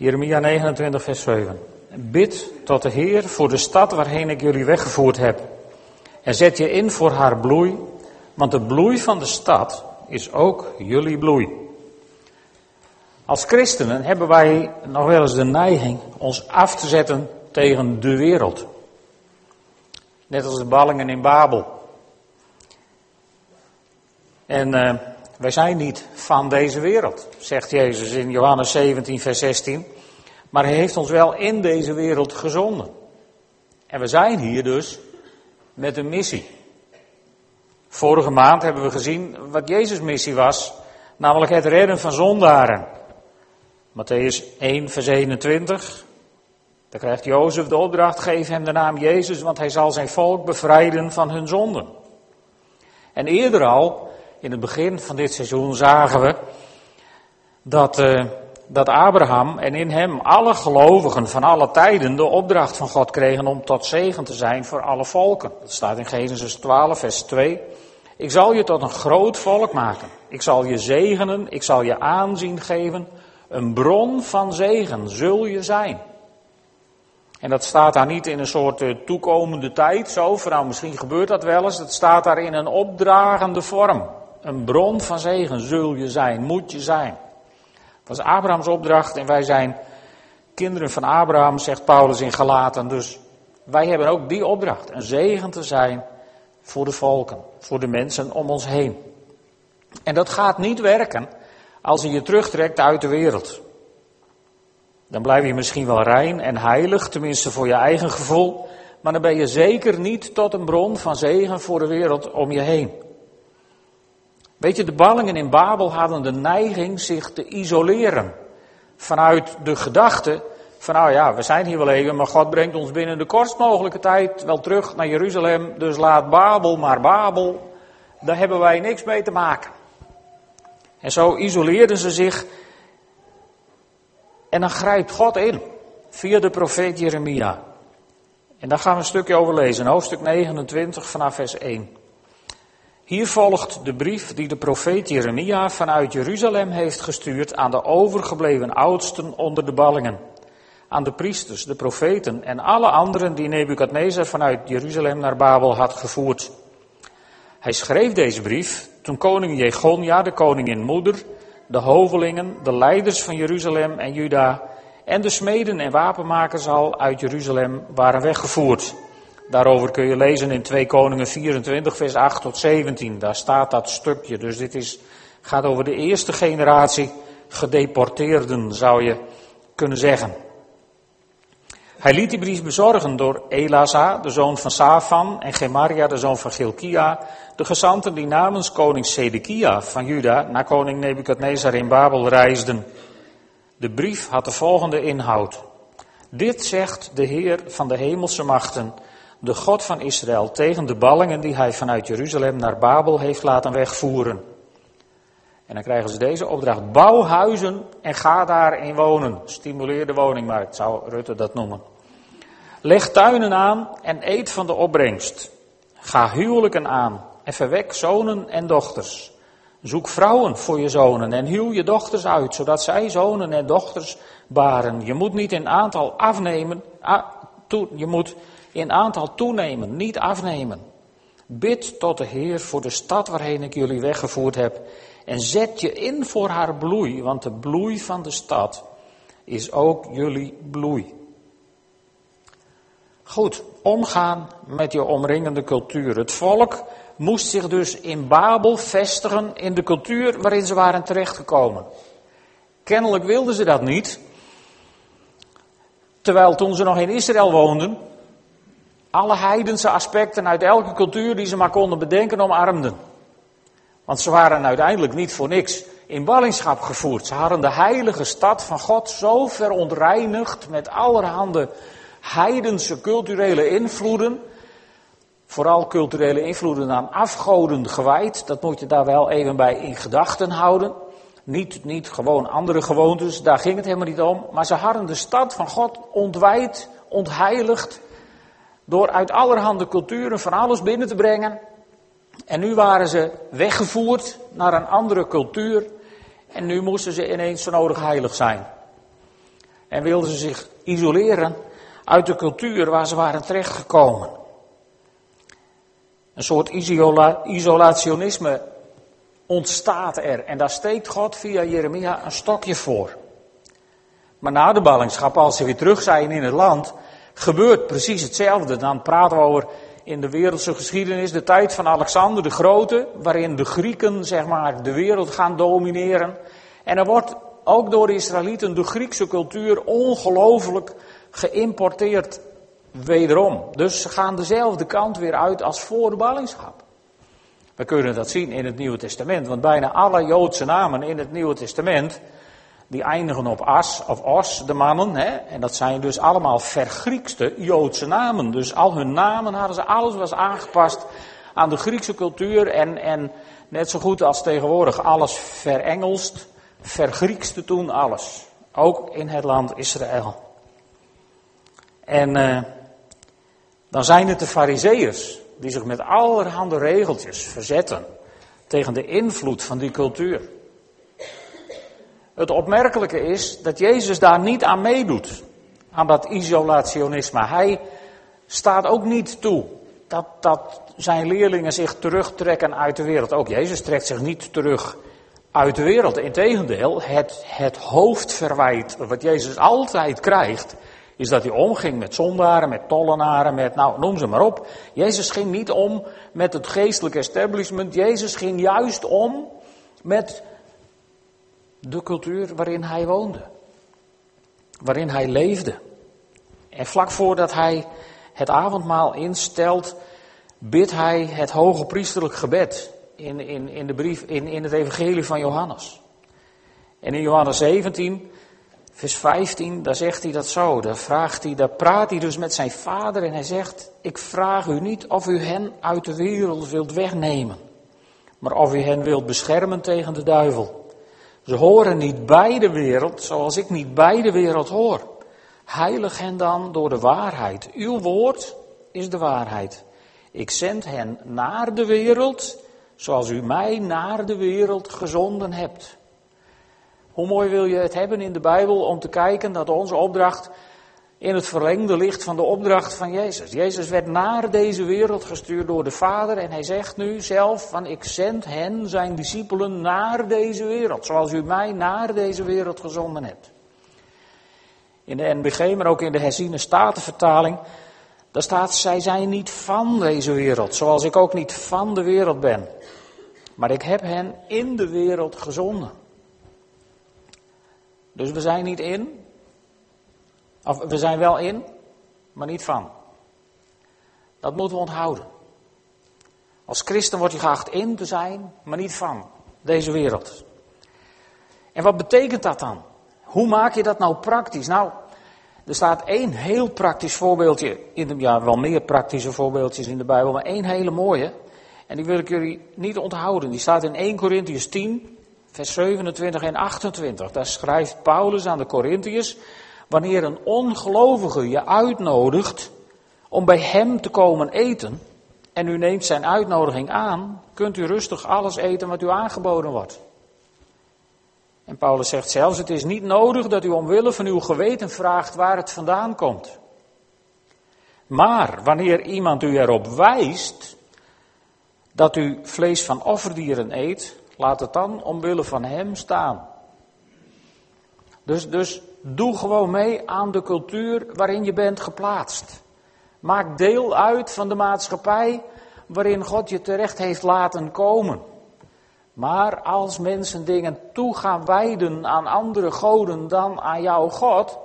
Jeremia 29, vers 7. Bid tot de Heer voor de stad waarheen ik jullie weggevoerd heb. En zet je in voor haar bloei, want de bloei van de stad is ook jullie bloei. Als christenen hebben wij nog wel eens de neiging ons af te zetten tegen de wereld. Net als de ballingen in Babel. En uh, wij zijn niet van deze wereld, zegt Jezus in Johannes 17, vers 16. Maar hij heeft ons wel in deze wereld gezonden. En we zijn hier dus met een missie. Vorige maand hebben we gezien wat Jezus' missie was, namelijk het redden van zondaren. Matthäus 1, vers 21. Dan krijgt Jozef de opdracht, geef hem de naam Jezus, want hij zal zijn volk bevrijden van hun zonden. En eerder al, in het begin van dit seizoen, zagen we dat, uh, dat Abraham en in hem alle gelovigen van alle tijden de opdracht van God kregen om tot zegen te zijn voor alle volken. Dat staat in Genesis 12, vers 2. Ik zal je tot een groot volk maken. Ik zal je zegenen, ik zal je aanzien geven. Een bron van zegen zul je zijn. En dat staat daar niet in een soort eh, toekomende tijd, zo, van nou misschien gebeurt dat wel eens. Het staat daar in een opdragende vorm. Een bron van zegen zul je zijn, moet je zijn. Dat was Abrahams opdracht en wij zijn kinderen van Abraham, zegt Paulus in Galaten. Dus wij hebben ook die opdracht, een zegen te zijn voor de volken, voor de mensen om ons heen. En dat gaat niet werken als je je terugtrekt uit de wereld. Dan blijf je misschien wel rein en heilig, tenminste voor je eigen gevoel, maar dan ben je zeker niet tot een bron van zegen voor de wereld om je heen. Weet je, de ballingen in Babel hadden de neiging zich te isoleren. Vanuit de gedachte van, nou ja, we zijn hier wel even, maar God brengt ons binnen de kortst mogelijke tijd wel terug naar Jeruzalem. Dus laat Babel maar Babel. Daar hebben wij niks mee te maken. En zo isoleerden ze zich. En dan grijpt God in. Via de profeet Jeremia. En daar gaan we een stukje over lezen. Hoofdstuk 29 vanaf vers 1. Hier volgt de brief die de profeet Jeremia vanuit Jeruzalem heeft gestuurd aan de overgebleven oudsten onder de ballingen. Aan de priesters, de profeten en alle anderen die Nebukadnezar vanuit Jeruzalem naar Babel had gevoerd. Hij schreef deze brief toen koning Jegonia, de koningin moeder, de hovelingen, de leiders van Jeruzalem en Juda en de smeden en wapenmakers al uit Jeruzalem waren weggevoerd. Daarover kun je lezen in 2 Koningen 24, vers 8 tot 17. Daar staat dat stukje. Dus dit is, gaat over de eerste generatie gedeporteerden, zou je kunnen zeggen. Hij liet die brief bezorgen door Elasa, de zoon van Safan, en Gemaria, de zoon van Gilkia, de gezanten die namens koning Sedekia van Juda naar koning Nebukadnezar in Babel reisden. De brief had de volgende inhoud. Dit zegt de Heer van de hemelse machten, de God van Israël, tegen de ballingen die hij vanuit Jeruzalem naar Babel heeft laten wegvoeren. En dan krijgen ze deze opdracht: bouw huizen en ga daarin wonen. Stimuleer de woningmarkt, zou Rutte dat noemen. Leg tuinen aan en eet van de opbrengst. Ga huwelijken aan en verwek zonen en dochters. Zoek vrouwen voor je zonen en huw je dochters uit, zodat zij zonen en dochters baren. Je moet niet in aantal afnemen, je moet in aantal toenemen, niet afnemen. Bid tot de Heer voor de stad waarheen ik jullie weggevoerd heb. En zet je in voor haar bloei, want de bloei van de stad is ook jullie bloei. Goed, omgaan met je omringende cultuur. Het volk moest zich dus in Babel vestigen in de cultuur waarin ze waren terechtgekomen. Kennelijk wilden ze dat niet. Terwijl toen ze nog in Israël woonden, alle heidense aspecten uit elke cultuur die ze maar konden bedenken omarmden. Want ze waren uiteindelijk niet voor niks in ballingschap gevoerd. Ze hadden de heilige stad van God zo verontreinigd met allerhande heidense culturele invloeden. Vooral culturele invloeden aan afgoden gewijd. Dat moet je daar wel even bij in gedachten houden. Niet, niet gewoon andere gewoontes, daar ging het helemaal niet om. Maar ze hadden de stad van God ontwijd, ontheiligd. Door uit allerhande culturen van alles binnen te brengen. En nu waren ze weggevoerd naar een andere cultuur. En nu moesten ze ineens zo nodig heilig zijn. En wilden ze zich isoleren uit de cultuur waar ze waren terechtgekomen. Een soort isola isolationisme ontstaat er. En daar steekt God via Jeremia een stokje voor. Maar na de ballingschap, als ze weer terug zijn in het land, gebeurt precies hetzelfde. Dan praten we over in de wereldse geschiedenis de tijd van Alexander de Grote, waarin de Grieken zeg maar de wereld gaan domineren. En er wordt ook door de Israëlieten de Griekse cultuur ongelooflijk geïmporteerd wederom. Dus ze gaan dezelfde kant weer uit als voor de ballingschap. We kunnen dat zien in het Nieuwe Testament, want bijna alle Joodse namen in het Nieuwe Testament, die eindigen op as of os, de mannen, hè? en dat zijn dus allemaal vergriekste Joodse namen. Dus al hun namen hadden ze, alles was aangepast aan de Griekse cultuur en, en net zo goed als tegenwoordig alles verengelst, vergriekste toen alles. Ook in het land Israël. En uh, dan zijn het de fariseeërs die zich met allerhande regeltjes verzetten tegen de invloed van die cultuur. Het opmerkelijke is dat Jezus daar niet aan meedoet, aan dat isolationisme. Hij staat ook niet toe dat, dat zijn leerlingen zich terugtrekken uit de wereld. Ook Jezus trekt zich niet terug uit de wereld. Integendeel, het, het hoofdverwijt wat Jezus altijd krijgt, is dat hij omging met zondaren, met tollenaren, met, nou, noem ze maar op. Jezus ging niet om met het geestelijke establishment. Jezus ging juist om met de cultuur waarin hij woonde. Waarin hij leefde. En vlak voordat hij het avondmaal instelt, bidt hij het hoge priesterlijk gebed in, in, in, de brief, in, in het evangelie van Johannes. En in Johannes 17 Vers 15, daar zegt hij dat zo. Daar, vraagt hij, daar praat hij dus met zijn vader en hij zegt: Ik vraag u niet of u hen uit de wereld wilt wegnemen, maar of u hen wilt beschermen tegen de duivel. Ze horen niet bij de wereld zoals ik niet bij de wereld hoor. Heilig hen dan door de waarheid. Uw woord is de waarheid. Ik zend hen naar de wereld zoals u mij naar de wereld gezonden hebt. Hoe mooi wil je het hebben in de Bijbel om te kijken dat onze opdracht in het verlengde ligt van de opdracht van Jezus. Jezus werd naar deze wereld gestuurd door de Vader en hij zegt nu zelf van ik zend hen, zijn discipelen, naar deze wereld, zoals u mij naar deze wereld gezonden hebt. In de NBG, maar ook in de herziene statenvertaling, daar staat zij zijn niet van deze wereld, zoals ik ook niet van de wereld ben. Maar ik heb hen in de wereld gezonden. Dus we zijn niet in. Of we zijn wel in, maar niet van. Dat moeten we onthouden. Als christen word je geacht in te zijn, maar niet van deze wereld. En wat betekent dat dan? Hoe maak je dat nou praktisch? Nou, er staat één heel praktisch voorbeeldje in de, ja, wel meer praktische voorbeeldjes in de Bijbel, maar één hele mooie. En die wil ik jullie niet onthouden. Die staat in 1 Corinthians 10, vers 27 en 28. Daar schrijft Paulus aan de Corinthiërs, wanneer een ongelovige je uitnodigt om bij hem te komen eten, en u neemt zijn uitnodiging aan, kunt u rustig alles eten wat u aangeboden wordt. En Paulus zegt zelfs, het is niet nodig dat u omwille van uw geweten vraagt waar het vandaan komt. Maar wanneer iemand u erop wijst dat u vlees van offerdieren eet, Laat het dan omwille van hem staan. Dus, dus doe gewoon mee aan de cultuur waarin je bent geplaatst. Maak deel uit van de maatschappij waarin God je terecht heeft laten komen. Maar als mensen dingen toe gaan wijden aan andere goden dan aan jouw God,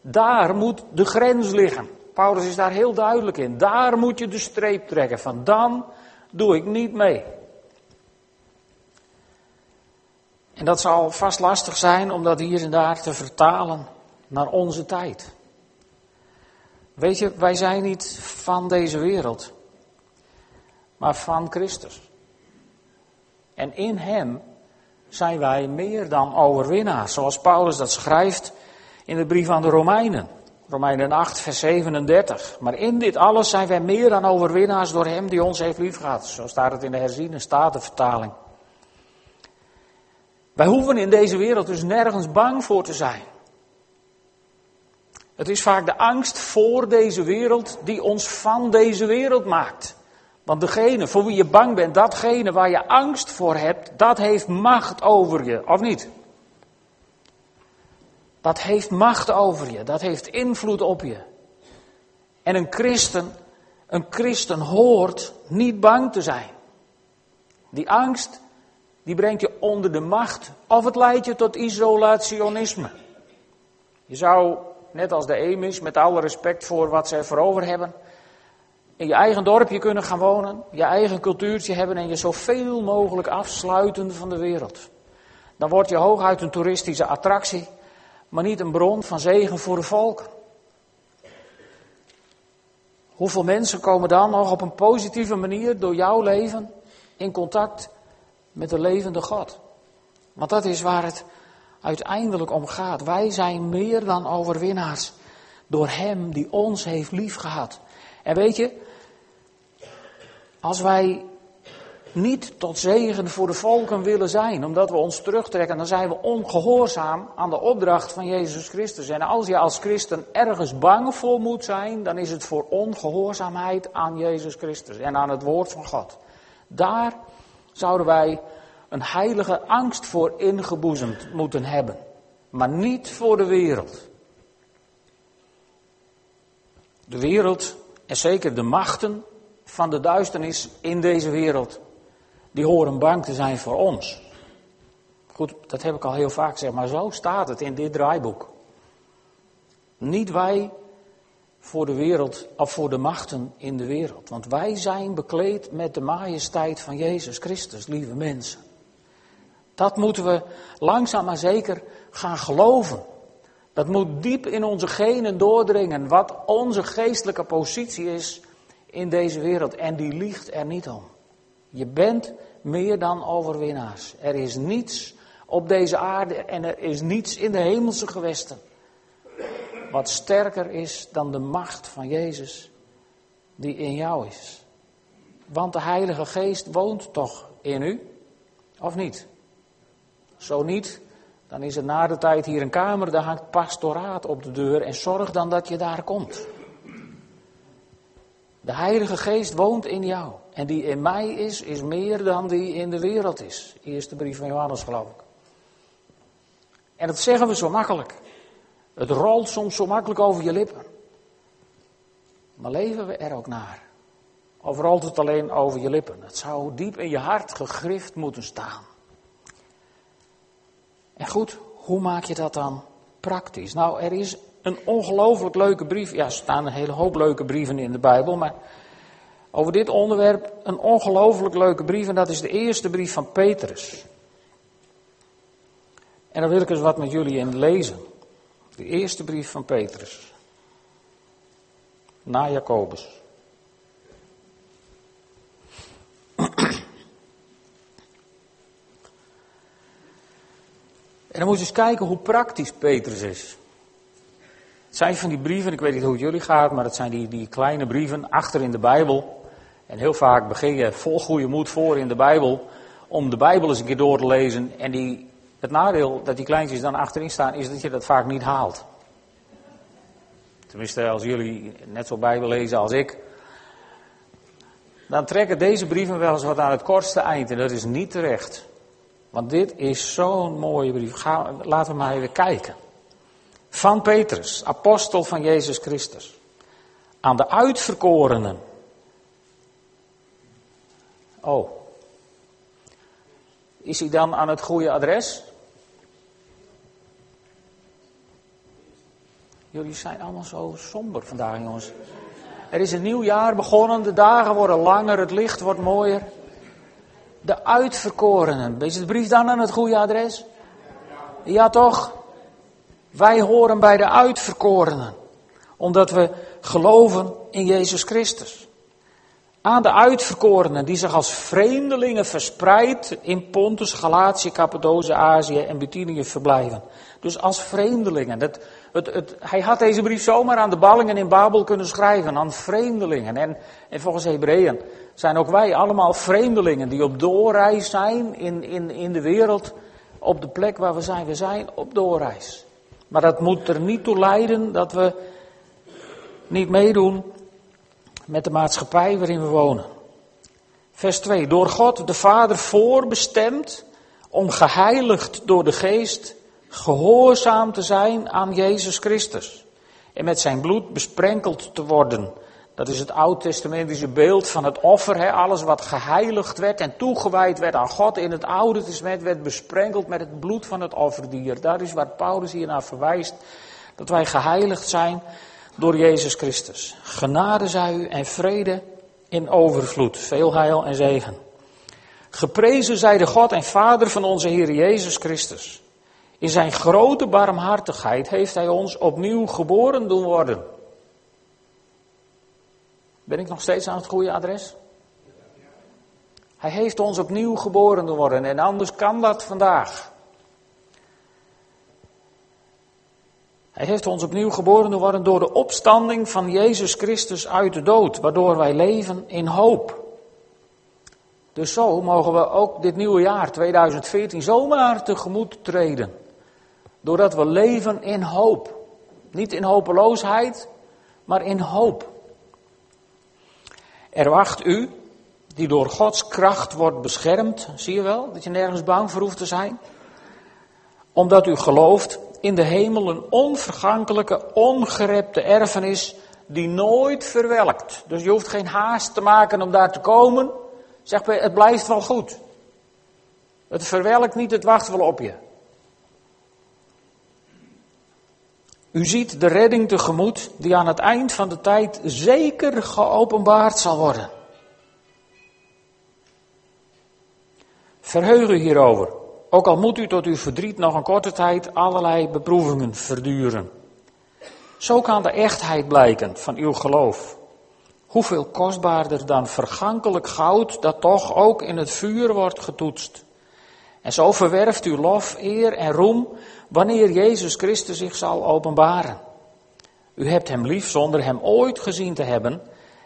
daar moet de grens liggen. Paulus is daar heel duidelijk in. Daar moet je de streep trekken van dan doe ik niet mee. En dat zal vast lastig zijn om dat hier en daar te vertalen naar onze tijd. Weet je, wij zijn niet van deze wereld, maar van Christus. En in Hem zijn wij meer dan overwinnaars, zoals Paulus dat schrijft in de brief aan de Romeinen. Romeinen 8, vers 37. Maar in dit alles zijn wij meer dan overwinnaars door Hem die ons heeft liefgehad. Zo staat het in de herziene statenvertaling. Wij hoeven in deze wereld dus nergens bang voor te zijn. Het is vaak de angst voor deze wereld die ons van deze wereld maakt. Want degene voor wie je bang bent, datgene waar je angst voor hebt, dat heeft macht over je, of niet? Dat heeft macht over je, dat heeft invloed op je. En een christen, een christen hoort niet bang te zijn. Die angst, die brengt je onder de macht of het leidt je tot isolationisme. Je zou, net als de Emis, met alle respect voor wat ze voor over hebben, in je eigen dorpje kunnen gaan wonen, je eigen cultuurtje hebben en je zoveel mogelijk afsluiten van de wereld. Dan word je hooguit een toeristische attractie, maar niet een bron van zegen voor de volken. Hoeveel mensen komen dan nog op een positieve manier door jouw leven in contact met de levende God? Want dat is waar het uiteindelijk om gaat. Wij zijn meer dan overwinnaars door Hem die ons heeft liefgehad. En weet je, als wij niet tot zegen voor de volken willen zijn, omdat we ons terugtrekken, dan zijn we ongehoorzaam aan de opdracht van Jezus Christus. En als je als christen ergens bang voor moet zijn, dan is het voor ongehoorzaamheid aan Jezus Christus en aan het woord van God. Daar zouden wij een heilige angst voor ingeboezemd moeten hebben, maar niet voor de wereld. De wereld en zeker de machten van de duisternis in deze wereld, die horen bang te zijn voor ons. Goed, dat heb ik al heel vaak gezegd, maar zo staat het in dit draaiboek. Niet wij voor de wereld of voor de machten in de wereld. Want wij zijn bekleed met de majesteit van Jezus Christus, lieve mensen. Dat moeten we langzaam maar zeker gaan geloven. Dat moet diep in onze genen doordringen wat onze geestelijke positie is in deze wereld. En die liegt er niet om. Je bent meer dan overwinnaars. Er is niets op deze aarde en er is niets in de hemelse gewesten. Wat sterker is dan de macht van Jezus die in jou is. Want de Heilige Geest woont toch in u? Of niet? Zo niet, dan is er na de tijd hier een kamer, daar hangt pastoraat op de deur en zorg dan dat je daar komt. De Heilige Geest woont in jou. En die in mij is, is meer dan die in de wereld is. Eerste brief van Johannes, geloof ik. En dat zeggen we zo makkelijk. Het rolt soms zo makkelijk over je lippen. Maar leven we er ook naar? Of rolt het alleen over je lippen? Het zou diep in je hart gegrift moeten staan. En goed, hoe maak je dat dan praktisch? Nou, er is een ongelooflijk leuke brief. Ja, er staan een hele hoop leuke brieven in de Bijbel, maar over dit onderwerp een ongelooflijk leuke brief en dat is de eerste brief van Petrus. En daar wil ik eens wat met jullie in lezen. De eerste brief van Petrus. Na Jacobus. En dan moet je eens kijken hoe praktisch Petrus is. Het zijn van die brieven, ik weet niet hoe het jullie gaat, maar het zijn die, die kleine brieven achter in de Bijbel. En heel vaak begin je vol goede moed voor in de Bijbel om de Bijbel eens een keer door te lezen. En die, het nadeel dat die kleintjes dan achterin staan is dat je dat vaak niet haalt. Tenminste, als jullie net zo Bijbel lezen als ik. Dan trekken deze brieven wel eens wat aan het kortste eind. En dat is niet terecht. Want dit is zo'n mooie brief. Ga, laten we maar even kijken van Petrus, apostel van Jezus Christus, aan de uitverkorenen. Oh, is hij dan aan het goede adres? Jullie zijn allemaal zo somber vandaag, jongens. Er is een nieuw jaar begonnen, de dagen worden langer, het licht wordt mooier. De uitverkorenen. Is de brief dan aan het goede adres? Ja, toch? Wij horen bij de uitverkorenen, omdat we geloven in Jezus Christus. Aan de uitverkorenen die zich als vreemdelingen verspreid in Pontus, Galatië, Cappadocia, Azië en Bithynië verblijven. Dus als vreemdelingen. Het, het, het, hij had deze brief zomaar aan de ballingen in Babel kunnen schrijven, aan vreemdelingen. En, en volgens Hebreeën zijn ook wij allemaal vreemdelingen die op doorreis zijn in, in, in de wereld, op de plek waar we zijn. We zijn op doorreis. Maar dat moet er niet toe leiden dat we niet meedoen met de maatschappij waarin we wonen. Vers 2. Door God de Vader voorbestemd om geheiligd door de Geest gehoorzaam te zijn aan Jezus Christus. En met zijn bloed besprenkeld te worden. Dat is het oud-testamentische beeld van het offer. Hè? Alles wat geheiligd werd en toegewijd werd aan God in het Oude Testament werd besprenkeld met het bloed van het offerdier. Daar is waar Paulus hier naar verwijst. Dat wij geheiligd zijn door Jezus Christus. Genade zij u en vrede in overvloed. Veel heil en zegen. Geprezen zij de God en Vader van onze Heer Jezus Christus. In zijn grote barmhartigheid heeft hij ons opnieuw geboren doen worden. Ben ik nog steeds aan het goede adres? Hij heeft ons opnieuw geboren doen worden en anders kan dat vandaag. Hij heeft ons opnieuw geboren door de opstanding van Jezus Christus uit de dood, waardoor wij leven in hoop. Dus zo mogen we ook dit nieuwe jaar 2014 zomaar tegemoet treden. Doordat we leven in hoop. Niet in hopeloosheid, maar in hoop. Er wacht u, die door Gods kracht wordt beschermd. Zie je wel, dat je nergens bang voor hoeft te zijn. Omdat u gelooft in de hemel een onvergankelijke, ongerepte erfenis die nooit verwelkt. Dus je hoeft geen haast te maken om daar te komen. Zeg maar, het blijft wel goed. Het verwelkt niet, het wacht wel op je. U ziet de redding tegemoet die aan het eind van de tijd zeker geopenbaard zal worden. Verheug u hierover, ook al moet u tot uw verdriet nog een korte tijd allerlei beproevingen verduren. Zo kan de echtheid blijken van uw geloof. Hoeveel kostbaarder dan vergankelijk goud dat toch ook in het vuur wordt getoetst. En zo verwerft u lof, eer en roem wanneer Jezus Christus zich zal openbaren. U hebt Hem lief zonder Hem ooit gezien te hebben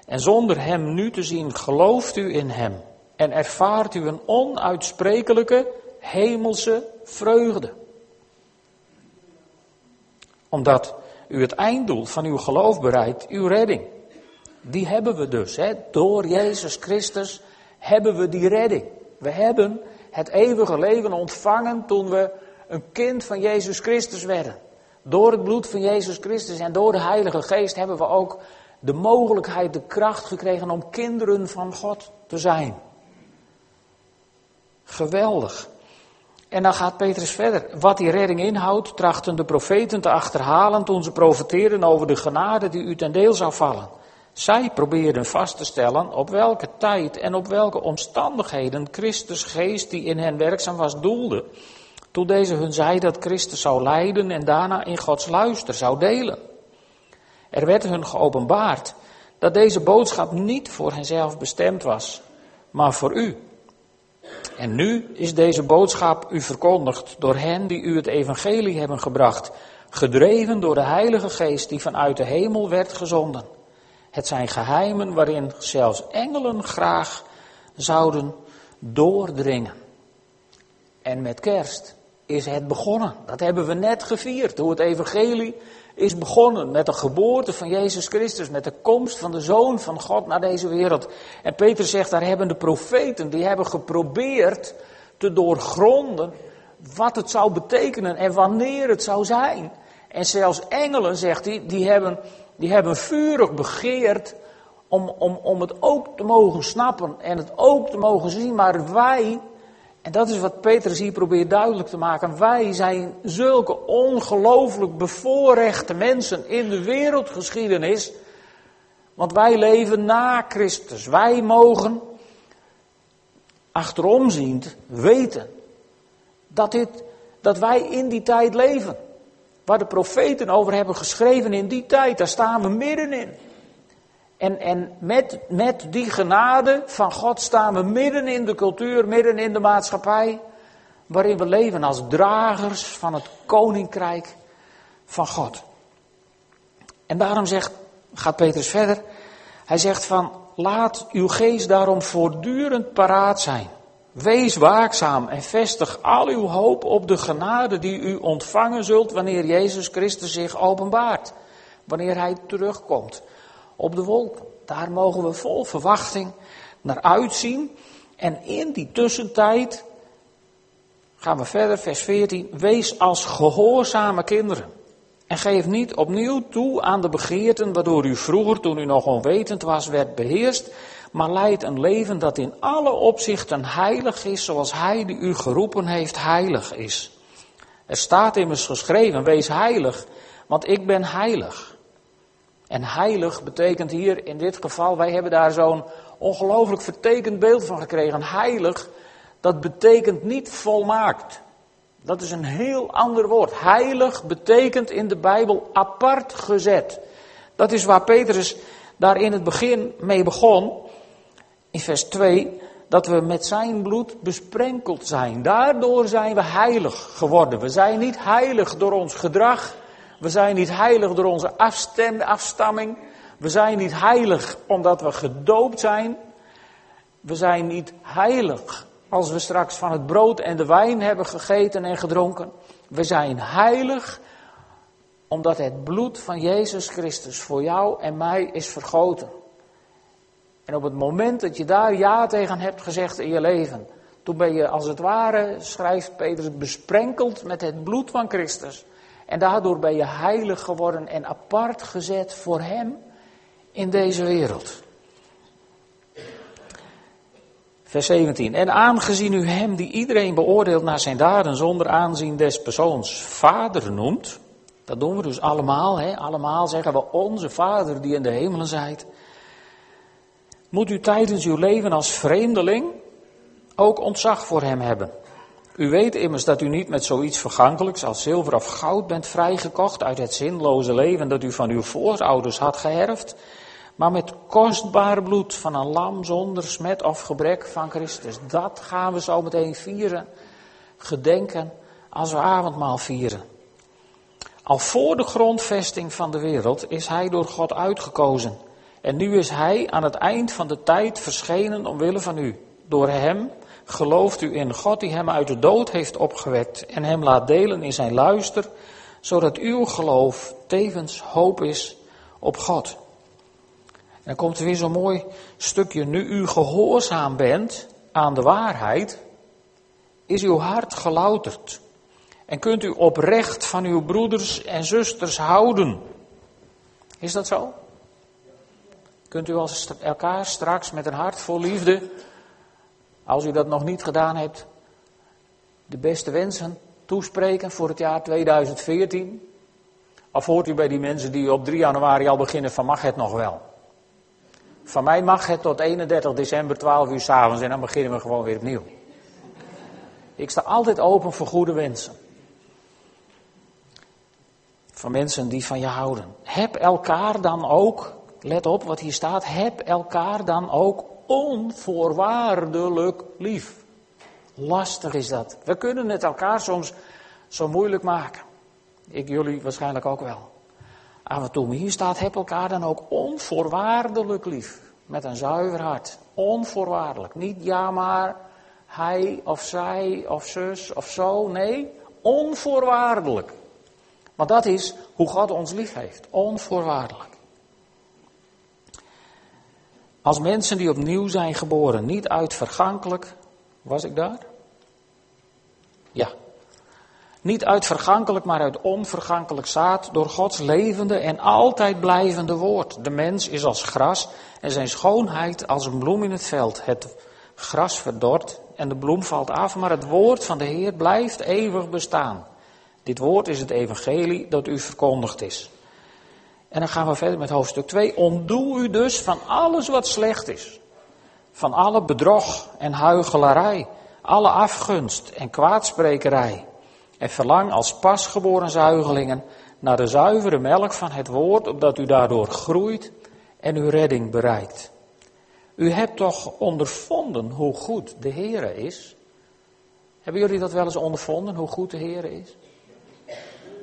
en zonder Hem nu te zien gelooft u in Hem en ervaart u een onuitsprekelijke hemelse vreugde. Omdat u het einddoel van uw geloof bereikt, uw redding. Die hebben we dus. Hè? Door Jezus Christus hebben we die redding. We hebben het eeuwige leven ontvangen toen we een kind van Jezus Christus werden. Door het bloed van Jezus Christus en door de Heilige Geest hebben we ook de mogelijkheid, de kracht gekregen om kinderen van God te zijn. Geweldig. En dan gaat Petrus verder. Wat die redding inhoudt, trachten de profeten te achterhalen toen ze profeteerden over de genade die u ten deel zou vallen. Zij probeerden vast te stellen op welke tijd en op welke omstandigheden Christus geest die in hen werkzaam was doelde. Toen deze hun zei dat Christus zou lijden en daarna in Gods luister zou delen. Er werd hun geopenbaard dat deze boodschap niet voor henzelf bestemd was, maar voor u. En nu is deze boodschap u verkondigd door hen die u het evangelie hebben gebracht, gedreven door de Heilige Geest die vanuit de hemel werd gezonden. Het zijn geheimen waarin zelfs engelen graag zouden doordringen. En met kerst is het begonnen. Dat hebben we net gevierd. Hoe het evangelie is begonnen met de geboorte van Jezus Christus, met de komst van de Zoon van God naar deze wereld. En Peter zegt, daar hebben de profeten, die hebben geprobeerd te doorgronden wat het zou betekenen en wanneer het zou zijn. En zelfs engelen, zegt hij, die hebben, die hebben vurig begeerd om, om, om het ook te mogen snappen en het ook te mogen zien. Maar wij, en dat is wat Petrus hier probeert duidelijk te maken. Wij zijn zulke ongelooflijk bevoorrechte mensen in de wereldgeschiedenis. Want wij leven na Christus. Wij mogen achteromziend weten dat, dit, dat wij in die tijd leven. Waar de profeten over hebben geschreven in die tijd, daar staan we middenin. En, en met, met die genade van God staan we midden in de cultuur, midden in de maatschappij, waarin we leven als dragers van het koninkrijk van God. En daarom zegt, gaat Petrus verder, hij zegt van, laat uw geest daarom voortdurend paraat zijn. Wees waakzaam en vestig al uw hoop op de genade die u ontvangen zult wanneer Jezus Christus zich openbaart. Wanneer Hij terugkomt op de wolken. Daar mogen we vol verwachting naar uitzien. En in die tussentijd gaan we verder, vers 14. Wees als gehoorzame kinderen. En geef niet opnieuw toe aan de begeerten waardoor u vroeger, toen u nog onwetend was, werd beheerst maar leidt een leven dat in alle opzichten heilig is, zoals Hij die u geroepen heeft heilig is. Er staat immers geschreven, wees heilig, want ik ben heilig. En heilig betekent hier in dit geval, wij hebben daar zo'n ongelooflijk vertekend beeld van gekregen. Heilig, dat betekent niet volmaakt. Dat is een heel ander woord. Heilig betekent in de Bijbel apart gezet. Dat is waar Petrus daar in het begin mee begon in vers 2 dat we met zijn bloed besprenkeld zijn. Daardoor zijn we heilig geworden. We zijn niet heilig door ons gedrag. We zijn niet heilig door onze afstamming. We zijn niet heilig omdat we gedoopt zijn. We zijn niet heilig als we straks van het brood en de wijn hebben gegeten en gedronken. We zijn heilig omdat het bloed van Jezus Christus voor jou en mij is vergoten. En op het moment dat je daar ja tegen hebt gezegd in je leven, toen ben je als het ware, schrijft Petrus, besprenkeld met het bloed van Christus. En daardoor ben je heilig geworden en apart gezet voor Hem in deze wereld. Vers 17. En aangezien u Hem die iedereen beoordeelt naar zijn daden zonder aanzien des persoons Vader noemt, dat doen we dus allemaal, hè? allemaal zeggen we onze Vader die in de hemelen zijt moet u tijdens uw leven als vreemdeling ook ontzag voor hem hebben. U weet immers dat u niet met zoiets vergankelijks als zilver of goud bent vrijgekocht uit het zinloze leven dat u van uw voorouders had geërfd, maar met kostbaar bloed van een lam zonder smet of gebrek van Christus. Dat gaan we zo meteen vieren, gedenken als we avondmaal vieren. Al voor de grondvesting van de wereld is hij door God uitgekozen en nu is hij aan het eind van de tijd verschenen omwille van u. Door hem gelooft u in God die hem uit de dood heeft opgewekt en hem laat delen in zijn luister, zodat uw geloof tevens hoop is op God. En dan komt er weer zo'n mooi stukje. Nu u gehoorzaam bent aan de waarheid, is uw hart gelouterd. En kunt u oprecht van uw broeders en zusters houden. Is dat zo? Kunt u als elkaar straks met een hart vol liefde, als u dat nog niet gedaan hebt, de beste wensen toespreken voor het jaar 2014? Of hoort u bij die mensen die op 3 januari al beginnen van mag het nog wel? Van mij mag het tot 31 december 12 uur s'avonds en dan beginnen we gewoon weer opnieuw. Ik sta altijd open voor goede wensen. Van mensen die van je houden. Heb elkaar dan ook let op wat hier staat, heb elkaar dan ook onvoorwaardelijk lief. Lastig is dat. We kunnen het elkaar soms zo moeilijk maken. Ik jullie waarschijnlijk ook wel. Af en toe. Maar hier staat, heb elkaar dan ook onvoorwaardelijk lief. Met een zuiver hart. Onvoorwaardelijk. Niet ja maar, hij of zij of zus of zo. Nee, onvoorwaardelijk. Want dat is hoe God ons lief heeft. Onvoorwaardelijk. Als mensen die opnieuw zijn geboren, niet uit vergankelijk, was ik daar? Ja. Niet uit vergankelijk, maar uit onvergankelijk zaad, door Gods levende en altijd blijvende woord. De mens is als gras en zijn schoonheid als een bloem in het veld. Het gras verdort en de bloem valt af, maar het woord van de Heer blijft eeuwig bestaan. Dit woord is het evangelie dat u verkondigd is. En dan gaan we verder met hoofdstuk 2. Ontdoe u dus van alles wat slecht is. Van alle bedrog en huichelarij, alle afgunst en kwaadsprekerij. En verlang als pasgeboren zuigelingen naar de zuivere melk van het woord, opdat u daardoor groeit en uw redding bereikt. U hebt toch ondervonden hoe goed de Heere is? Hebben jullie dat wel eens ondervonden, hoe goed de Heere is?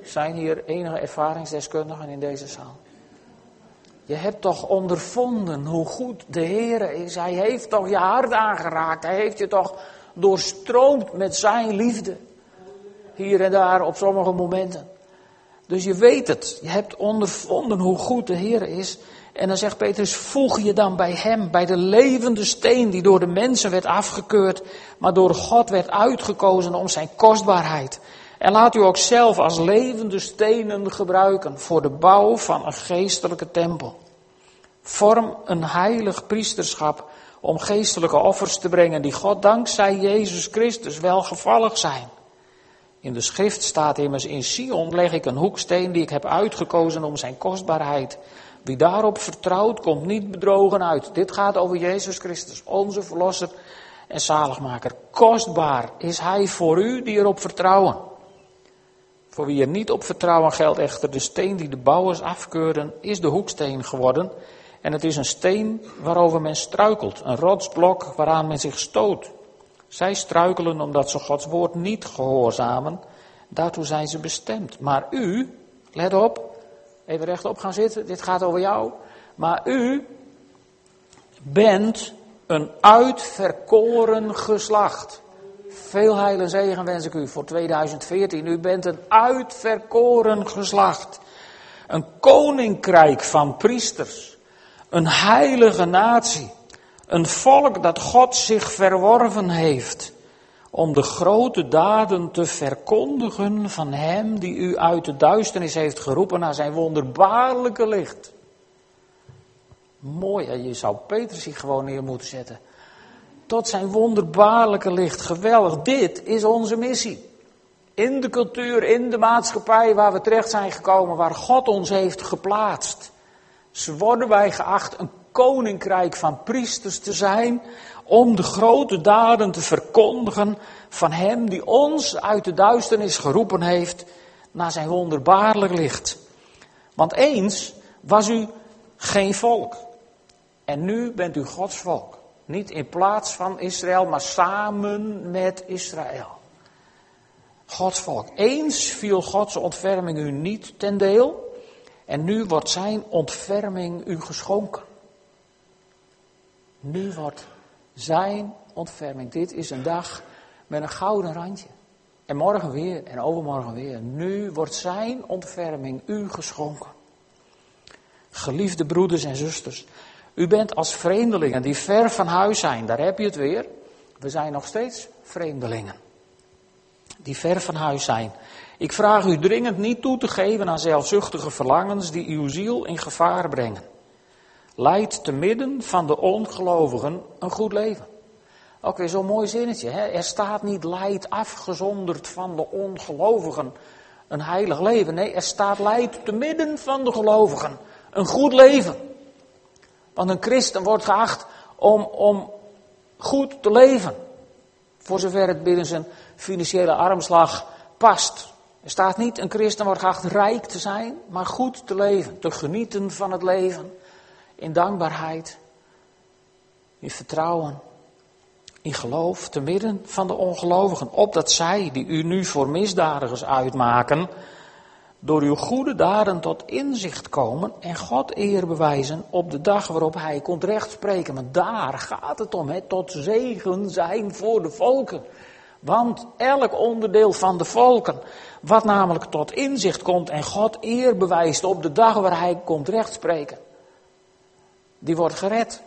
Zijn hier enige ervaringsdeskundigen in deze zaal? Je hebt toch ondervonden hoe goed de Heer is. Hij heeft toch je hart aangeraakt. Hij heeft je toch doorstroomd met zijn liefde. Hier en daar op sommige momenten. Dus je weet het. Je hebt ondervonden hoe goed de Heer is. En dan zegt Petrus, voeg je dan bij hem, bij de levende steen die door de mensen werd afgekeurd, maar door God werd uitgekozen om zijn kostbaarheid. En laat u ook zelf als levende stenen gebruiken voor de bouw van een geestelijke tempel. Vorm een heilig priesterschap om geestelijke offers te brengen die God dankzij Jezus Christus welgevallig zijn. In de schrift staat immers in Sion leg ik een hoeksteen die ik heb uitgekozen om zijn kostbaarheid. Wie daarop vertrouwt, komt niet bedrogen uit. Dit gaat over Jezus Christus, onze verlosser en zaligmaker. Kostbaar is hij voor u die erop vertrouwen. Voor wie er niet op vertrouwen geldt echter de steen die de bouwers afkeuren, is de hoeksteen geworden. En het is een steen waarover men struikelt, een rotsblok waaraan men zich stoot. Zij struikelen omdat ze Gods woord niet gehoorzamen. Daartoe zijn ze bestemd. Maar u, let op, even rechtop gaan zitten, dit gaat over jou. Maar u bent een uitverkoren geslacht. Veel heil en zegen wens ik u voor 2014. U bent een uitverkoren geslacht. Een koninkrijk van priesters. Een heilige natie. Een volk dat God zich verworven heeft. Om de grote daden te verkondigen van Hem die u uit de duisternis heeft geroepen naar zijn wonderbaarlijke licht. Mooi, je zou Petrus zich gewoon neer moeten zetten tot zijn wonderbaarlijke licht. Geweldig, dit is onze missie. In de cultuur, in de maatschappij waar we terecht zijn gekomen, waar God ons heeft geplaatst. Worden wij geacht een koninkrijk van priesters te zijn, om de grote daden te verkondigen van Hem die ons uit de duisternis geroepen heeft naar zijn wonderbaarlijk licht. Want eens was u geen volk en nu bent u Gods volk. Niet in plaats van Israël, maar samen met Israël. Gods volk. Eens viel Gods ontferming u niet ten deel. En nu wordt zijn ontferming u geschonken. Nu wordt zijn ontferming. Dit is een dag met een gouden randje. En morgen weer en overmorgen weer. Nu wordt zijn ontferming u geschonken. Geliefde broeders en zusters. U bent als vreemdelingen die ver van huis zijn, daar heb je het weer. We zijn nog steeds vreemdelingen. Die ver van huis zijn. Ik vraag u dringend niet toe te geven aan zelfzuchtige verlangens die uw ziel in gevaar brengen. Leid te midden van de ongelovigen een goed leven. Ook weer zo'n mooi zinnetje. Hè? Er staat niet leid afgezonderd van de ongelovigen een heilig leven. Nee, er staat leid te midden van de gelovigen een goed leven. Want een christen wordt geacht om, om goed te leven. Voor zover het binnen zijn financiële armslag past. Er staat niet, een christen wordt geacht rijk te zijn, maar goed te leven. Te genieten van het leven. In dankbaarheid. In vertrouwen. In geloof. Te midden van de ongelovigen. Opdat zij, die u nu voor misdadigers uitmaken, door uw goede daden tot inzicht komen en God eer bewijzen op de dag waarop Hij komt rechtspreken. Maar daar gaat het om, hè, tot zegen zijn voor de volken. Want elk onderdeel van de volken, wat namelijk tot inzicht komt en God eer bewijst op de dag waar Hij komt rechtspreken, die wordt gered.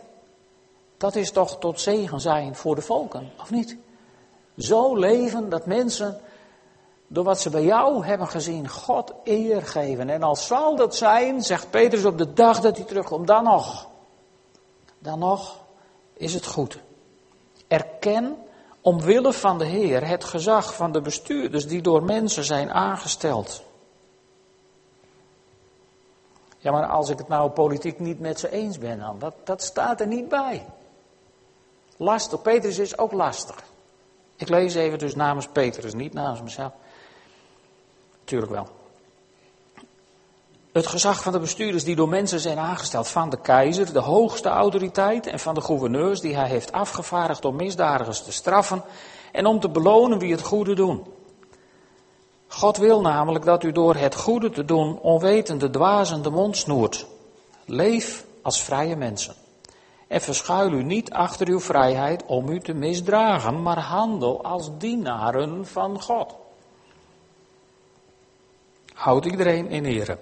Dat is toch tot zegen zijn voor de volken, of niet? Zo leven dat mensen door wat ze bij jou hebben gezien, God eer geven. En als zal dat zijn, zegt Petrus op de dag dat hij terugkomt, dan nog. Dan nog is het goed. Erken omwille van de Heer het gezag van de bestuurders die door mensen zijn aangesteld. Ja, maar als ik het nou politiek niet met ze eens ben, dan, dat, dat staat er niet bij. Lastig. Petrus is ook lastig. Ik lees even dus namens Petrus, niet namens mezelf. Tuurlijk wel. Het gezag van de bestuurders die door mensen zijn aangesteld, van de keizer, de hoogste autoriteit, en van de gouverneurs die hij heeft afgevaardigd om misdadigers te straffen en om te belonen wie het goede doen. God wil namelijk dat u door het goede te doen onwetende dwazen de mond snoert. Leef als vrije mensen. En verschuil u niet achter uw vrijheid om u te misdragen, maar handel als dienaren van God. Houd iedereen in ere.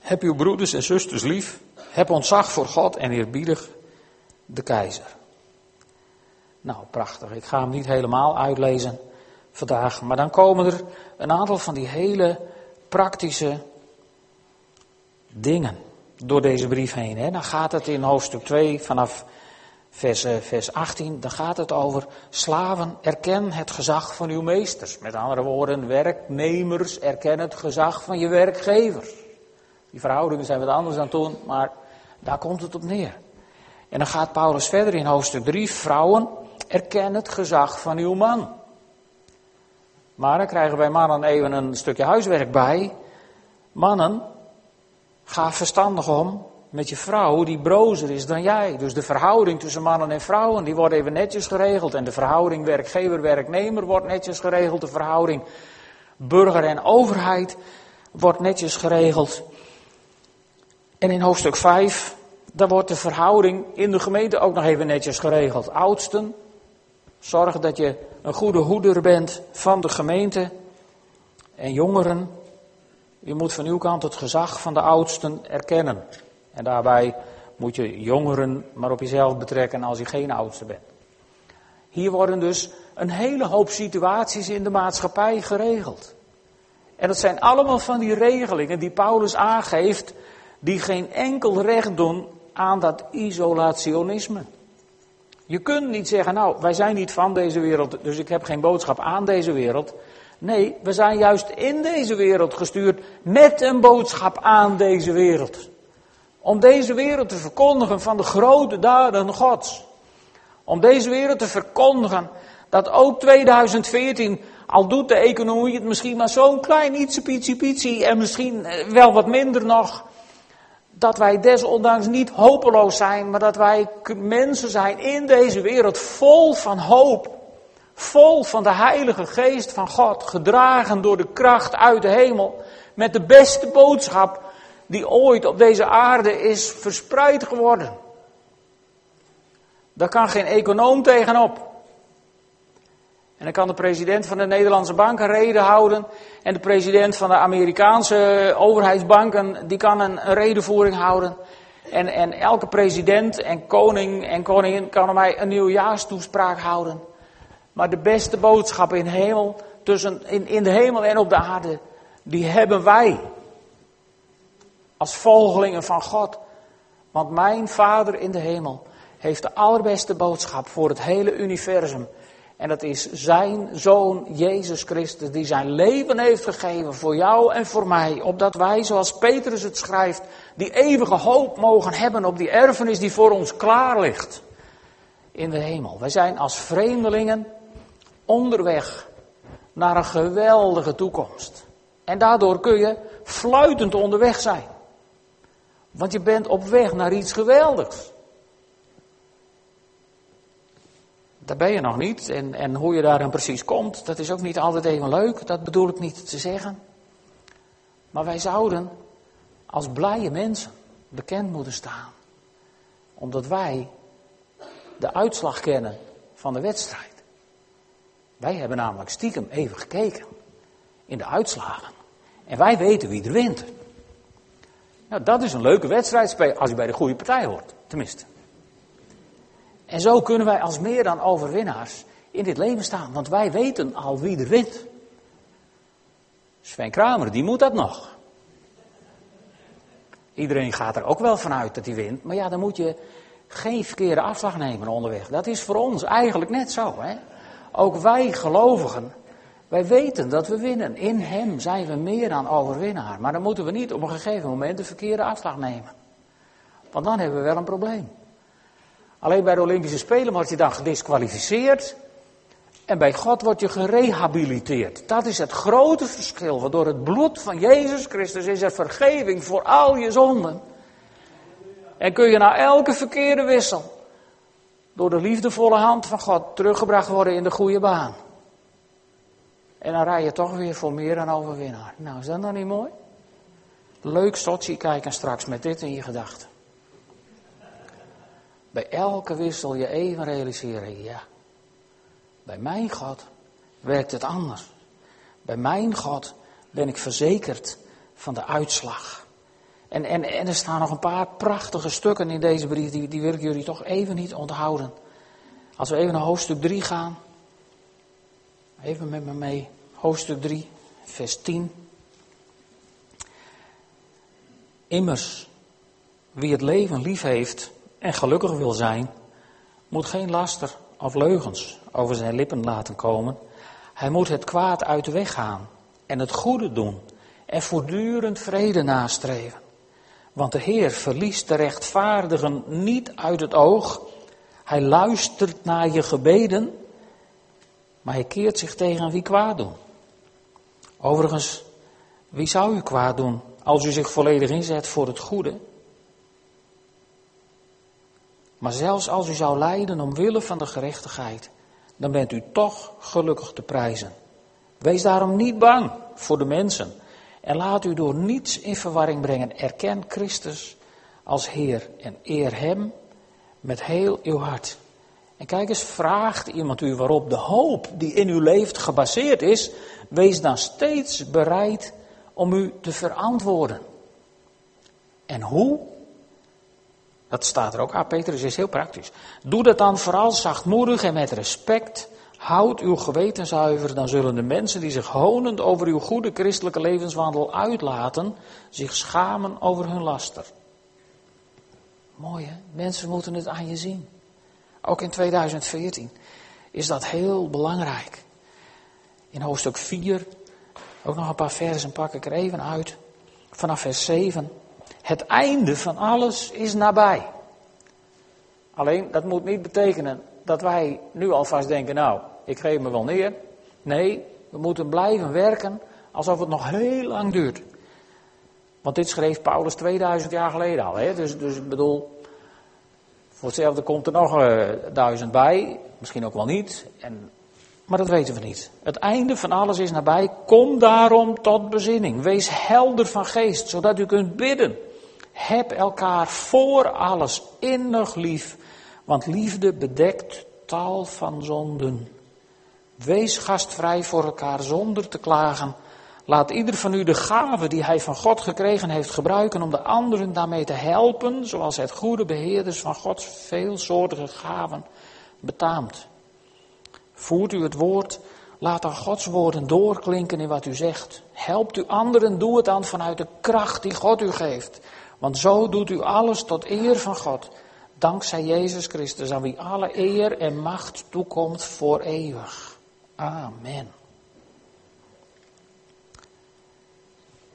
Heb uw broeders en zusters lief. Heb ontzag voor God en eerbiedig de keizer. Nou, prachtig. Ik ga hem niet helemaal uitlezen vandaag. Maar dan komen er een aantal van die hele praktische dingen door deze brief heen. Hè. Dan gaat het in hoofdstuk 2 vanaf vers, eh, vers 18, dan gaat het over slaven, erken het gezag van uw meesters. Met andere woorden, werknemers, erken het gezag van je werkgevers. Die verhoudingen zijn wat anders dan toen, maar daar komt het op neer. En dan gaat Paulus verder in hoofdstuk 3, vrouwen, erken het gezag van uw man. Maar dan krijgen wij mannen even een stukje huiswerk bij. Mannen, ga verstandig om met je vrouw die brozer is dan jij. Dus de verhouding tussen mannen en vrouwen, die wordt even netjes geregeld. En de verhouding werkgever-werknemer wordt netjes geregeld. De verhouding burger en overheid wordt netjes geregeld. En in hoofdstuk 5, daar wordt de verhouding in de gemeente ook nog even netjes geregeld. Oudsten, zorg dat je een goede hoeder bent van de gemeente. En jongeren, je moet van uw kant het gezag van de oudsten erkennen. En daarbij moet je jongeren maar op jezelf betrekken als je geen oudste bent. Hier worden dus een hele hoop situaties in de maatschappij geregeld. En dat zijn allemaal van die regelingen die Paulus aangeeft, die geen enkel recht doen aan dat isolationisme. Je kunt niet zeggen, nou, wij zijn niet van deze wereld, dus ik heb geen boodschap aan deze wereld. Nee, we zijn juist in deze wereld gestuurd met een boodschap aan deze wereld. Om deze wereld te verkondigen van de grote daden Gods. Om deze wereld te verkondigen dat ook 2014, al doet de economie het misschien maar zo'n klein ietsje, pietsie, pietsie en misschien eh, wel wat minder nog. Dat wij desondanks niet hopeloos zijn, maar dat wij mensen zijn in deze wereld vol van hoop. Vol van de Heilige Geest van God, gedragen door de kracht uit de hemel. Met de beste boodschap die ooit op deze aarde is verspreid geworden. Daar kan geen econoom tegenop. En dan kan de president van de Nederlandse bank een reden houden. En de president van de Amerikaanse overheidsbanken, die kan een, redenvoering houden. En, en elke president en koning en koningin kan mij een nieuwjaarstoespraak houden. Maar de beste boodschap in, hemel, tussen, in, in de hemel en op de aarde, die hebben wij als volgelingen van God. Want mijn Vader in de hemel heeft de allerbeste boodschap voor het hele universum. En dat is zijn zoon Jezus Christus, die zijn leven heeft gegeven voor jou en voor mij. Opdat wij, zoals Petrus het schrijft, die eeuwige hoop mogen hebben op die erfenis die voor ons klaar ligt. In de hemel. Wij zijn als vreemdelingen onderweg naar een geweldige toekomst. En daardoor kun je fluitend onderweg zijn. Want je bent op weg naar iets geweldigs. Daar ben je nog niet. En, en hoe je daar dan precies komt, dat is ook niet altijd even leuk. Dat bedoel ik niet te zeggen. Maar wij zouden als blije mensen bekend moeten staan. Omdat wij de uitslag kennen van de wedstrijd. Wij hebben namelijk stiekem even gekeken in de uitslagen. En wij weten wie er wint. Nou, dat is een leuke wedstrijd als je bij de goede partij hoort, tenminste. En zo kunnen wij als meer dan overwinnaars in dit leven staan, want wij weten al wie er wint. Sven Kramer, die moet dat nog. Iedereen gaat er ook wel vanuit dat hij wint, maar ja, dan moet je geen verkeerde afslag nemen onderweg. Dat is voor ons eigenlijk net zo. Hè? Ook wij gelovigen wij weten dat we winnen. In Hem zijn we meer dan overwinnaar. Maar dan moeten we niet op een gegeven moment de verkeerde afslag nemen. Want dan hebben we wel een probleem. Alleen bij de Olympische Spelen word je dan gedisqualificeerd. En bij God word je gerehabiliteerd. Dat is het grote verschil. Want door het bloed van Jezus Christus is er vergeving voor al je zonden. En kun je na elke verkeerde wissel door de liefdevolle hand van God teruggebracht worden in de goede baan. En dan rij je toch weer voor meer dan overwinnaar. Nou, is dat dan niet mooi? Leuk Sochi kijken straks met dit in je gedachten. bij elke wissel je even realiseren, ja, bij mijn God werkt het anders. Bij mijn God ben ik verzekerd van de uitslag. En, en, en er staan nog een paar prachtige stukken in deze brief, die, die wil ik jullie toch even niet onthouden. Als we even naar hoofdstuk 3 gaan. Even met me mee. Hoofdstuk 3, vers 10. Immers, wie het leven lief heeft en gelukkig wil zijn, moet geen laster of leugens over zijn lippen laten komen. Hij moet het kwaad uit de weg gaan en het goede doen en voortdurend vrede nastreven. Want de Heer verliest de rechtvaardigen niet uit het oog. Hij luistert naar je gebeden, maar hij keert zich tegen wie kwaad doen. Overigens, wie zou u kwaad doen als u zich volledig inzet voor het goede? Maar zelfs als u zou lijden omwille van de gerechtigheid, dan bent u toch gelukkig te prijzen. Wees daarom niet bang voor de mensen en laat u door niets in verwarring brengen. Erken Christus als Heer en eer Hem met heel uw hart. En kijk eens, vraagt iemand u waarop de hoop die in u leeft gebaseerd is, wees dan steeds bereid om u te verantwoorden. En hoe? Dat staat er ook. Ah, Petrus is heel praktisch. Doe dat dan vooral zachtmoedig en met respect. Houd uw geweten zuiver, dan zullen de mensen die zich honend over uw goede christelijke levenswandel uitlaten, zich schamen over hun laster. Mooi hè? Mensen moeten het aan je zien. Ook in 2014 is dat heel belangrijk. In hoofdstuk 4, ook nog een paar versen pak ik er even uit. Vanaf vers 7. Het einde van alles is nabij. Alleen, dat moet niet betekenen dat wij nu alvast denken, nou, ik geef me wel neer. Nee, we moeten blijven werken alsof het nog heel lang duurt. Want dit schreef Paulus 2000 jaar geleden al. Hè? Dus, dus ik bedoel, voor hetzelfde komt er nog uh, duizend bij. Misschien ook wel niet. En, maar dat weten we niet. Het einde van alles is nabij. Kom daarom tot bezinning. Wees helder van geest, zodat u kunt bidden. Heb elkaar voor alles innig lief, want liefde bedekt tal van zonden. Wees gastvrij voor elkaar zonder te klagen. Laat ieder van u de gave die hij van God gekregen heeft gebruiken om de anderen daarmee te helpen, zoals het goede beheerders van Gods veelsoortige gaven betaamt. Voert u het woord, laat dan Gods woorden doorklinken in wat u zegt. Helpt u anderen, doe het dan vanuit de kracht die God u geeft. Want zo doet u alles tot eer van God, dankzij Jezus Christus, aan wie alle eer en macht toekomt voor eeuwig. Amen.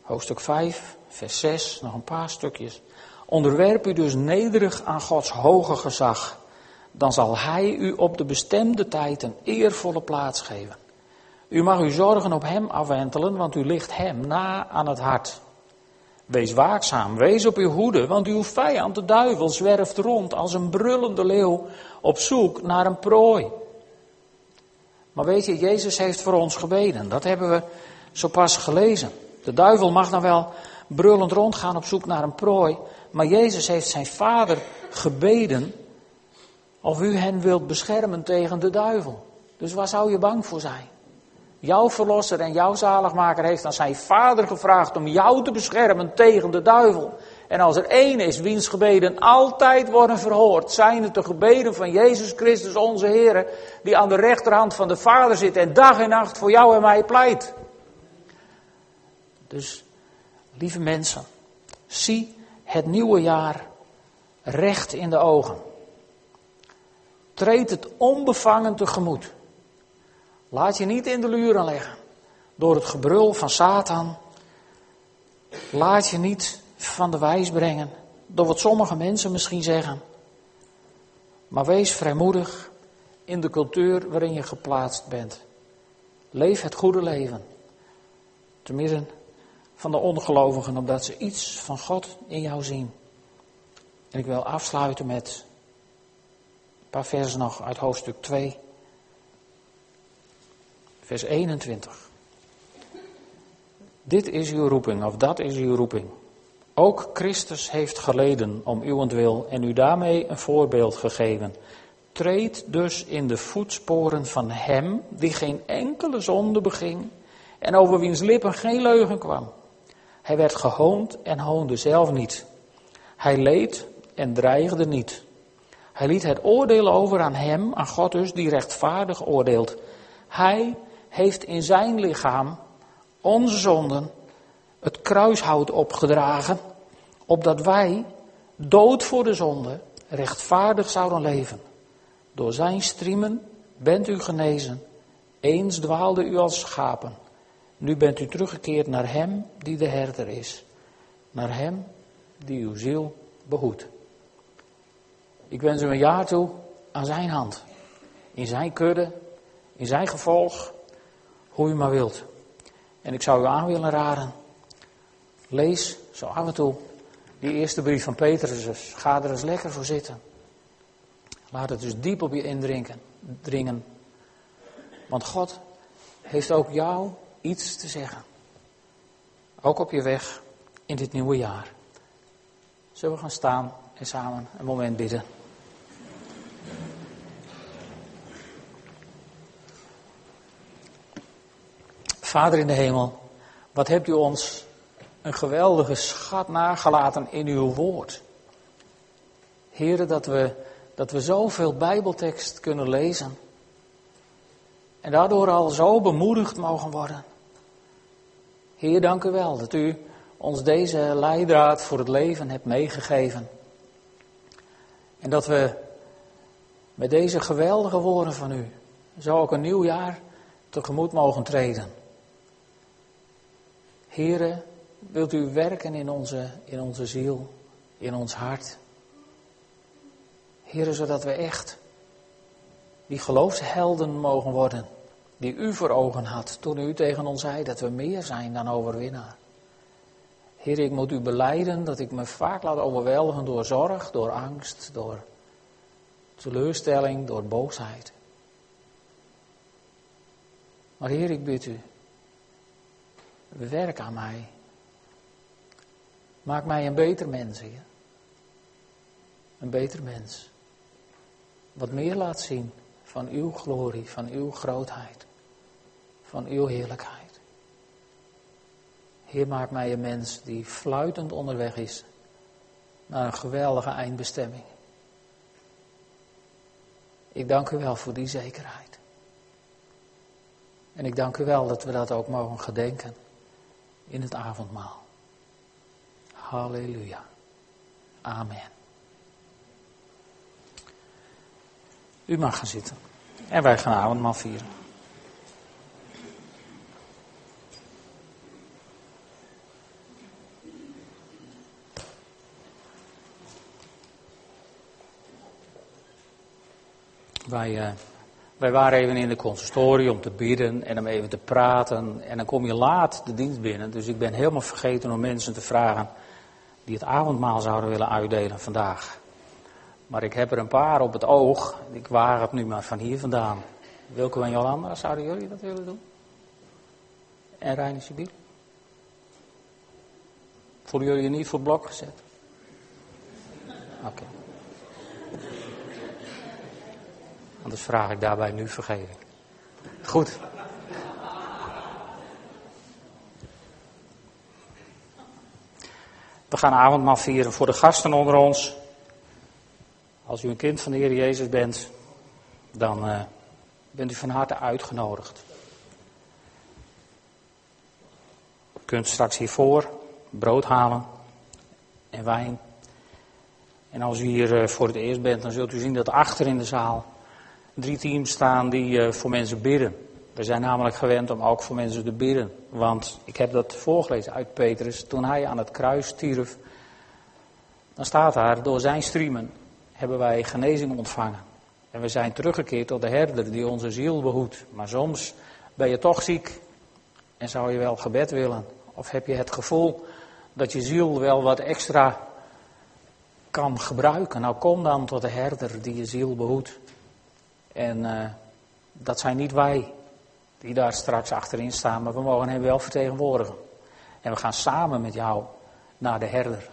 Hoofdstuk 5, vers 6, nog een paar stukjes. Onderwerp u dus nederig aan Gods hoge gezag. Dan zal Hij u op de bestemde tijd een eervolle plaats geven. U mag uw zorgen op Hem afwentelen, want u ligt Hem na aan het hart. Wees waakzaam, wees op uw hoede, want uw vijand, de duivel, zwerft rond als een brullende leeuw op zoek naar een prooi. Maar weet je, Jezus heeft voor ons gebeden. Dat hebben we zo pas gelezen. De duivel mag dan wel brullend rondgaan op zoek naar een prooi. Maar Jezus heeft zijn vader gebeden of u hen wilt beschermen tegen de duivel. Dus waar zou je bang voor zijn? Jouw verlosser en jouw zaligmaker heeft aan zijn vader gevraagd om jou te beschermen tegen de duivel. En als er één is wiens gebeden altijd worden verhoord, zijn het de gebeden van Jezus Christus onze Heer, die aan de rechterhand van de Vader zit en dag en nacht voor jou en mij pleit. Dus, lieve mensen, zie het nieuwe jaar recht in de ogen. Treed het onbevangen tegemoet. Laat je niet in de luren leggen door het gebrul van Satan. Laat je niet van de wijs brengen door wat sommige mensen misschien zeggen. Maar wees vrijmoedig in de cultuur waarin je geplaatst bent. Leef het goede leven. Te midden van de ongelovigen, omdat ze iets van God in jou zien. En ik wil afsluiten met een paar versen nog uit hoofdstuk 2, vers 21. Dit is uw roeping, of dat is uw roeping. Ook Christus heeft geleden om uwentwil en u daarmee een voorbeeld gegeven. Treed dus in de voetsporen van hem die geen enkele zonde beging en over wiens lippen geen leugen kwam. Hij werd gehoond en hoonde zelf niet. Hij leed en dreigde niet. Hij liet het oordeel over aan hem, aan God dus, die rechtvaardig oordeelt. Hij heeft in zijn lichaam onze zonden het kruishout opgedragen, opdat wij, dood voor de zonde, rechtvaardig zouden leven. Door zijn striemen bent u genezen. Eens dwaalde u als schapen. Nu bent u teruggekeerd naar hem die de herder is. Naar hem die uw ziel behoedt. Ik wens u een jaar toe aan zijn hand. In zijn kudde, in zijn gevolg, hoe u maar wilt. En ik zou u aan willen raden. Lees zo af en toe die eerste brief van Petrus. Ga er eens lekker voor zitten. Laat het dus diep op je indringen. Dringen. Want God heeft ook jou iets te zeggen. Ook op je weg in dit nieuwe jaar. Zullen we gaan staan en samen een moment bidden? Vader in de hemel, wat hebt u ons een geweldige schat nagelaten in uw woord. Heren, dat we, dat we zoveel Bijbeltekst kunnen lezen. En daardoor al zo bemoedigd mogen worden. Heer, dank u wel dat u ons deze leidraad voor het leven hebt meegegeven. En dat we met deze geweldige woorden van u zo ook een nieuw jaar tegemoet mogen treden. Heren, wilt u werken in onze, in onze ziel, in ons hart? Heren, zodat we echt die geloofshelden mogen worden die u voor ogen had toen u tegen ons zei dat we meer zijn dan overwinnaar. Heer, ik moet u beleiden dat ik me vaak laat overweldigen door zorg, door angst, door teleurstelling, door boosheid. Maar Heer, ik bid u, werk aan mij. Maak mij een beter mens, Heer. Een beter mens. Wat meer laat zien van uw glorie, van uw grootheid, van uw heerlijkheid. Heer, maak mij een mens die fluitend onderweg is naar een geweldige eindbestemming. Ik dank u wel voor die zekerheid. En ik dank u wel dat we dat ook mogen gedenken in het avondmaal. Halleluja. Amen. U mag gaan zitten. En wij gaan avondmaal vieren. Wij, uh, wij waren even in de consistorie om te bidden en om even te praten. En dan kom je laat de dienst binnen. Dus ik ben helemaal vergeten om mensen te vragen die het avondmaal zouden willen uitdelen vandaag. Maar ik heb er een paar op het oog. Ik waag het nu maar van hier vandaan. Wilco en Jolanda, zouden jullie dat willen doen? En Reine Sibiel? Voelen jullie je niet voor blok gezet? Oké. Anders vraag ik daarbij nu vergeving. Goed. We gaan avondmaal vieren voor de gasten onder ons. Als u een kind van de Heer Jezus bent, dan uh, bent u van harte uitgenodigd. U kunt straks hiervoor brood halen en wijn. En als u hier uh, voor het eerst bent, dan zult u zien dat achter in de zaal drie teams staan die uh, voor mensen bidden. We zijn namelijk gewend om ook voor mensen te bidden. Want ik heb dat voorgelezen uit Petrus. Toen hij aan het kruis stierf, dan staat daar, door zijn striemen hebben wij genezing ontvangen. En we zijn teruggekeerd tot de herder die onze ziel behoedt. Maar soms ben je toch ziek en zou je wel gebed willen. Of heb je het gevoel dat je ziel wel wat extra kan gebruiken. Nou kom dan tot de herder die je ziel behoedt. En uh, dat zijn niet wij die daar straks achterin staan, maar we mogen hem wel vertegenwoordigen. En we gaan samen met jou naar de herder.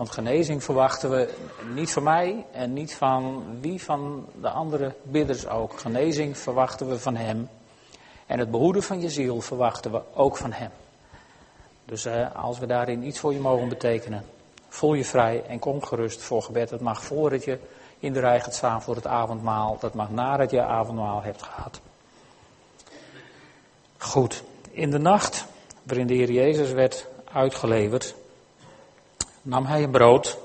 Want genezing verwachten we niet van mij en niet van wie van de andere bidders ook. Genezing verwachten we van Hem. En het behoeden van je ziel verwachten we ook van Hem. Dus eh, als we daarin iets voor je mogen betekenen, voel je vrij en kom gerust voor gebed. Dat mag voordat je in de rij gaat staan voor het avondmaal. Dat mag nadat je avondmaal hebt gehad. Goed, in de nacht waarin de Heer Jezus werd uitgeleverd, nam hij een brood.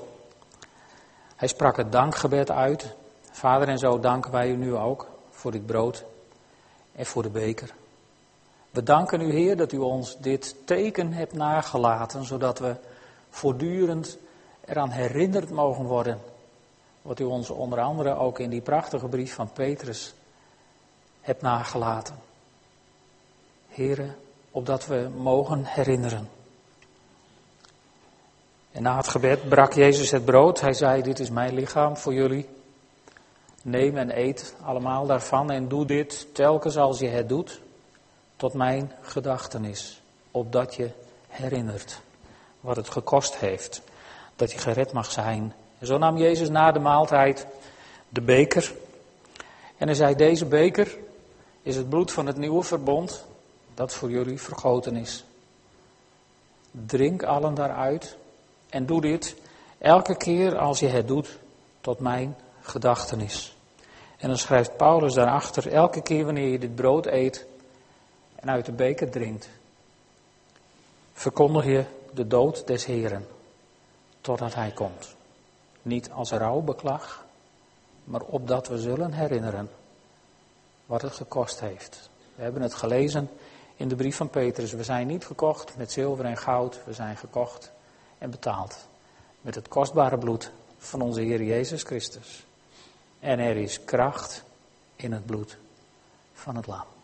Hij sprak het dankgebed uit. Vader en zo danken wij u nu ook voor dit brood en voor de beker. We danken u, Heer, dat u ons dit teken hebt nagelaten, zodat we voortdurend eraan herinnerd mogen worden. Wat u ons onder andere ook in die prachtige brief van Petrus hebt nagelaten. Heren, opdat we mogen herinneren. En na het gebed brak Jezus het brood. Hij zei: Dit is mijn lichaam voor jullie. Neem en eet allemaal daarvan en doe dit telkens als je het doet, tot mijn gedachtenis, opdat je herinnert wat het gekost heeft, dat je gered mag zijn. En zo nam Jezus na de maaltijd de beker en hij zei, deze beker is het bloed van het nieuwe verbond, dat voor jullie vergoten is. Drink allen daaruit en doe dit elke keer als je het doet tot mijn gedachtenis. En dan schrijft Paulus daarachter, elke keer wanneer je dit brood eet en uit de beker drinkt, verkondig je de dood des Heren totdat hij komt. Niet als rouwbeklag, maar opdat we zullen herinneren wat het gekost heeft. We hebben het gelezen in de brief van Petrus. We zijn niet gekocht met zilver en goud, we zijn gekocht en betaald met het kostbare bloed van onze Heer Jezus Christus. En er is kracht in het bloed van het lam.